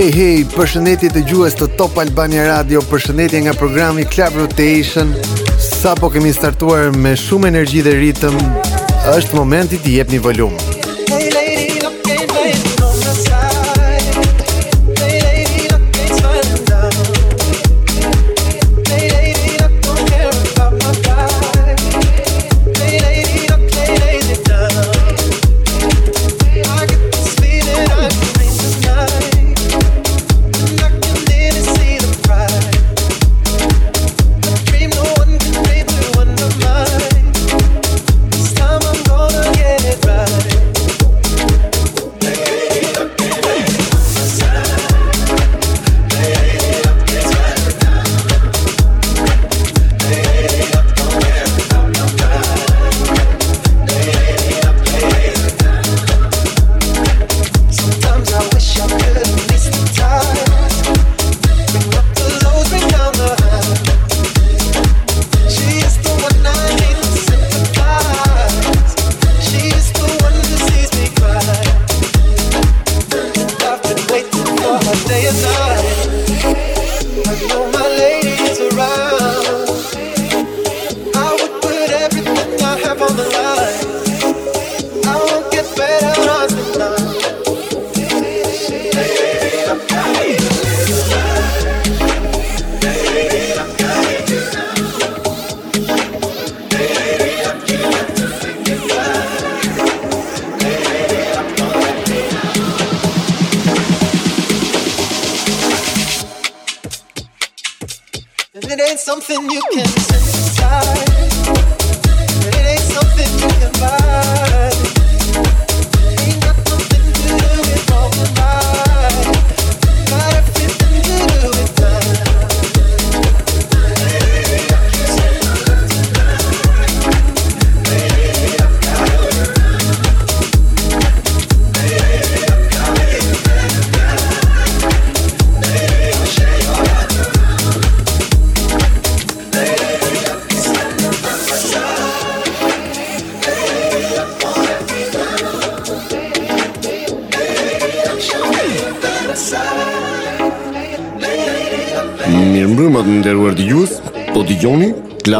Hey hey, përshëndetje të gjues të Top Albania Radio. Përshëndetje nga programi Club Rotation. Sapo kemi startuar me shumë energji dhe ritëm, është momenti të jepni volumë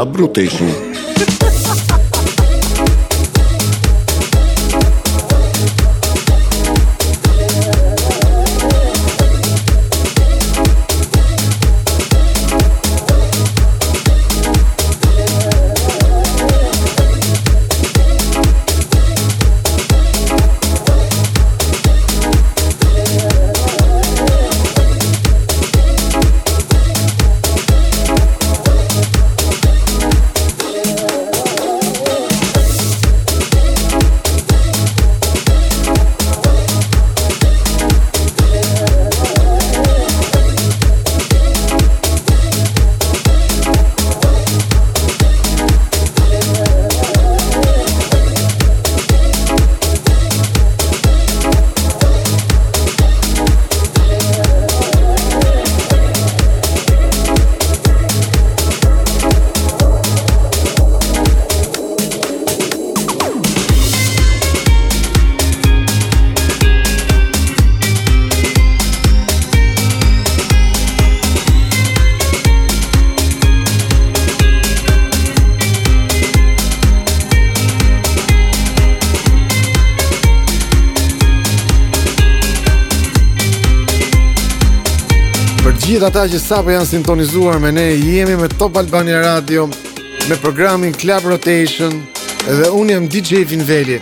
Diabro gjithë ata që sapo janë sintonizuar me ne, jemi me Top Albania Radio, me programin Club Rotation dhe unë jam DJ Vinveli.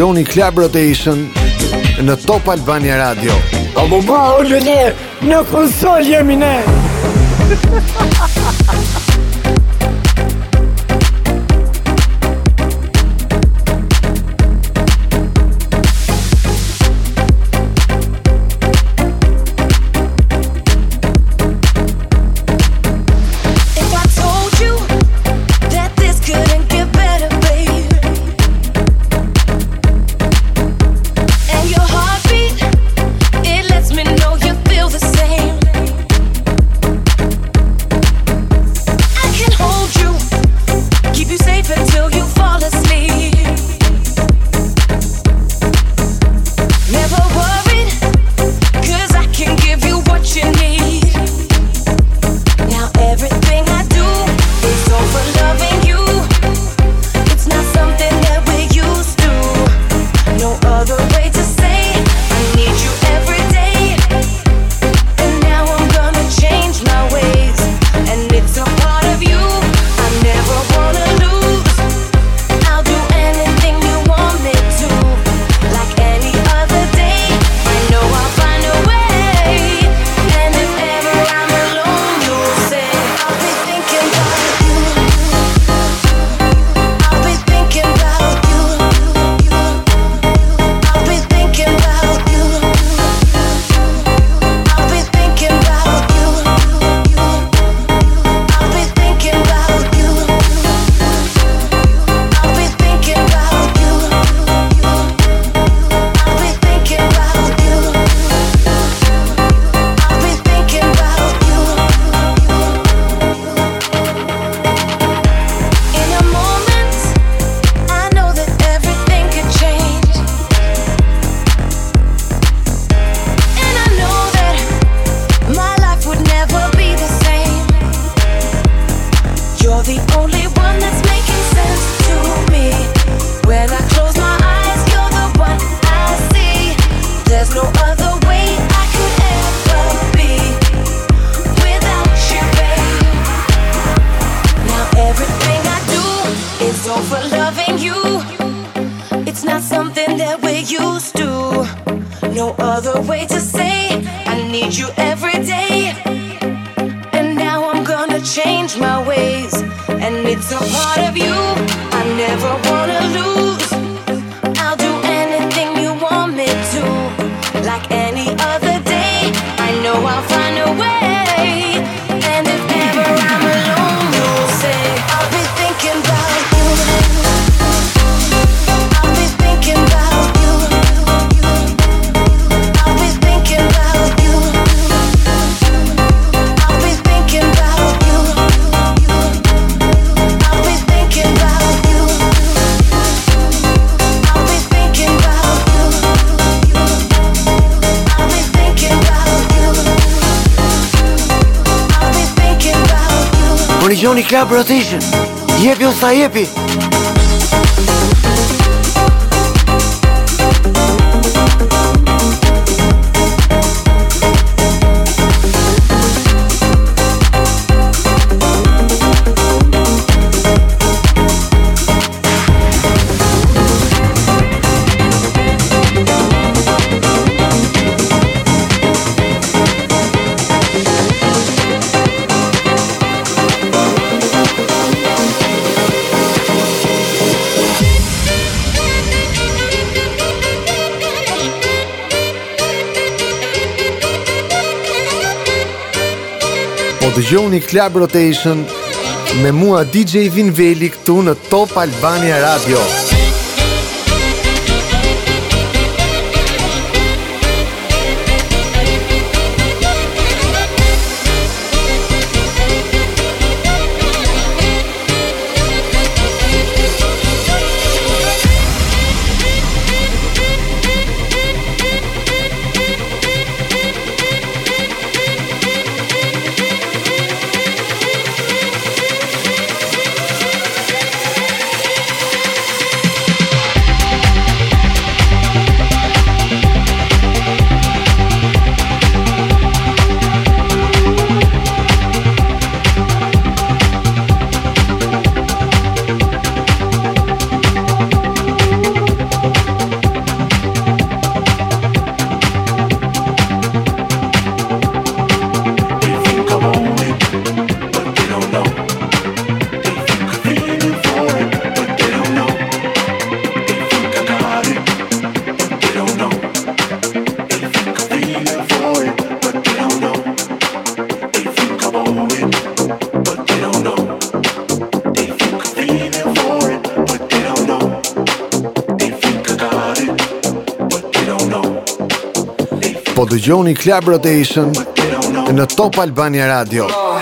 dëgjoni Club Rotation në Top Albania Radio. Po bo, lule, në konsol jemi ne. Në konsol jemi ne. so loving you. It's not something that we're used to. No other way to say I need you every day. And now I'm gonna change my ways. And it's a part of you I never want. Dijoni Club Rotation Jepi o sa jepi të po, një Club Rotation me mua DJ Vinveli këtu në Top Albania Radio. Top Albania Radio. po dëgjoni Club Rotation në Top Albania Radio. Oh.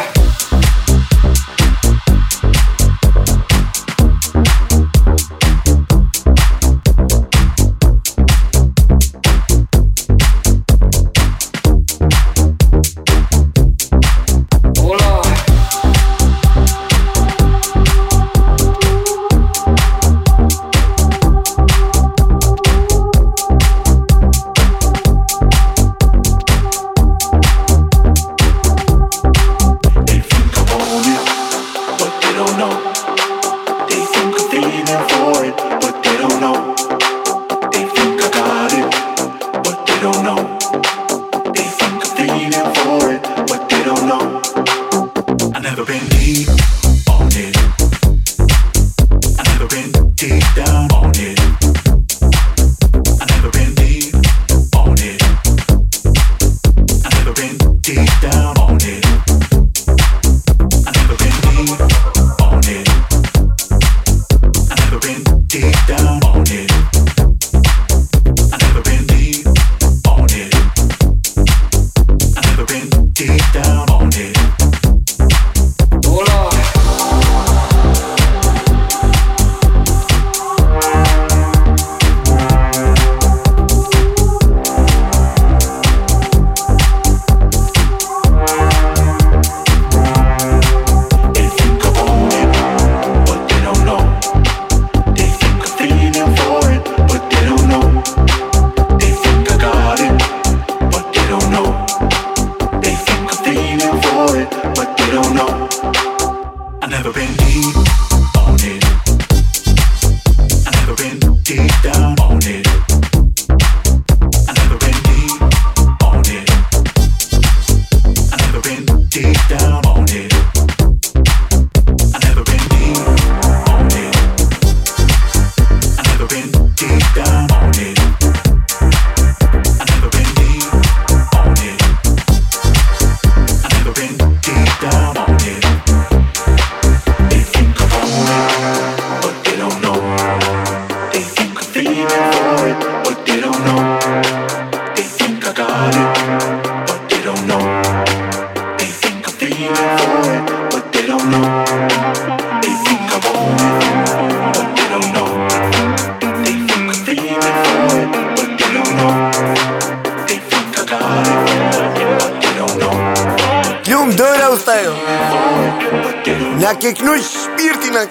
down kakek, nu išspirti na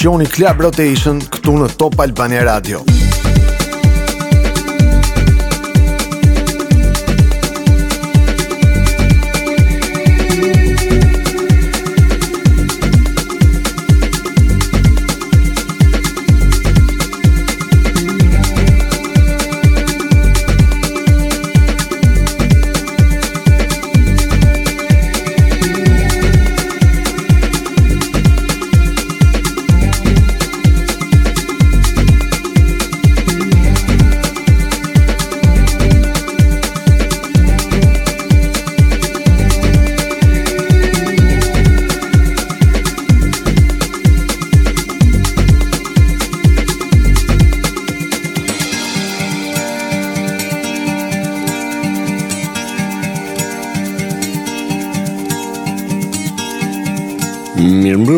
dëgjoni Club Rotation këtu në Top Albania Radio.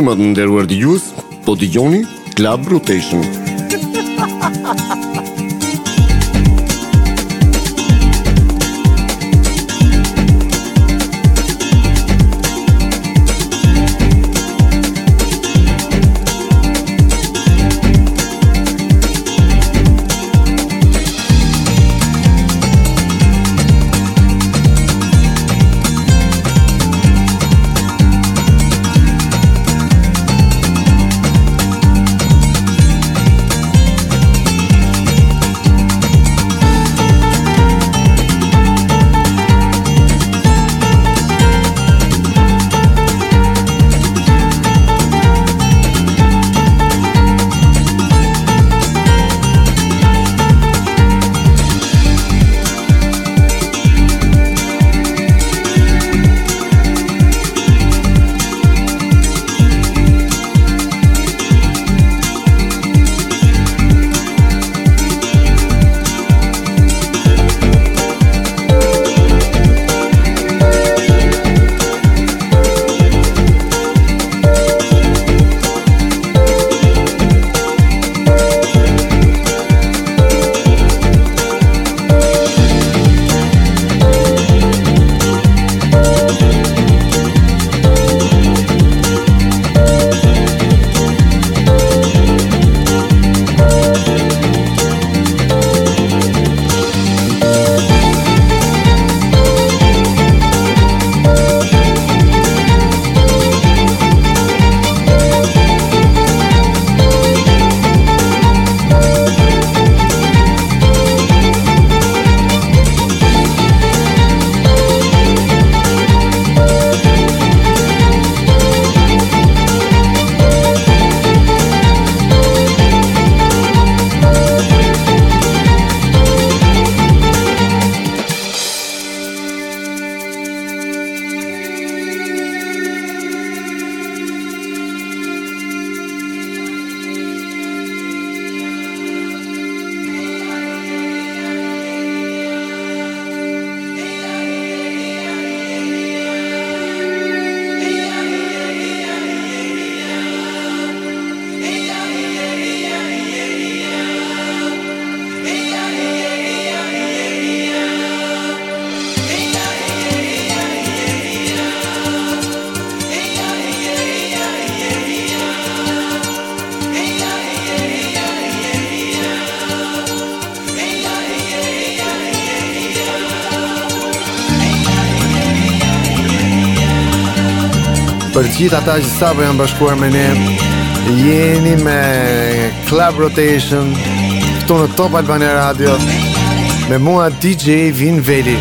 shumë të nderuar dëgjues, po dëgjoni Club Rotation. për gjithë ata që sa janë bashkuar me ne. Jeni me Club Rotation këtu në Top Albania Radio me mua DJ Vin Veli.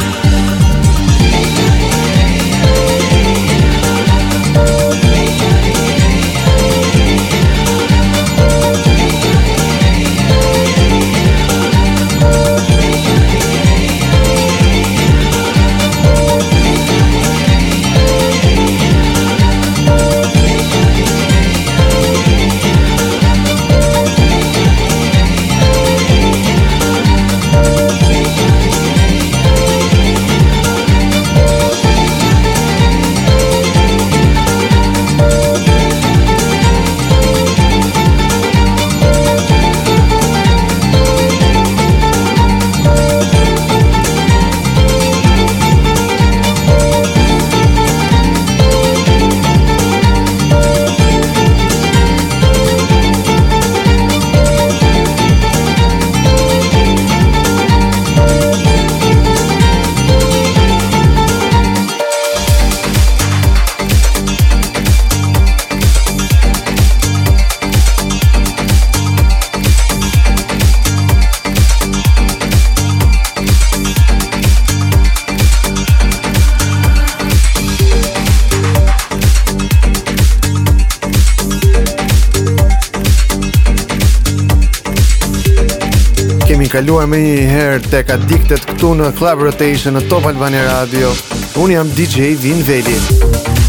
kaluar me një herë të ka diktet këtu në Club Rotation në Top Albani Radio Unë jam DJ Vin Veli. Muzika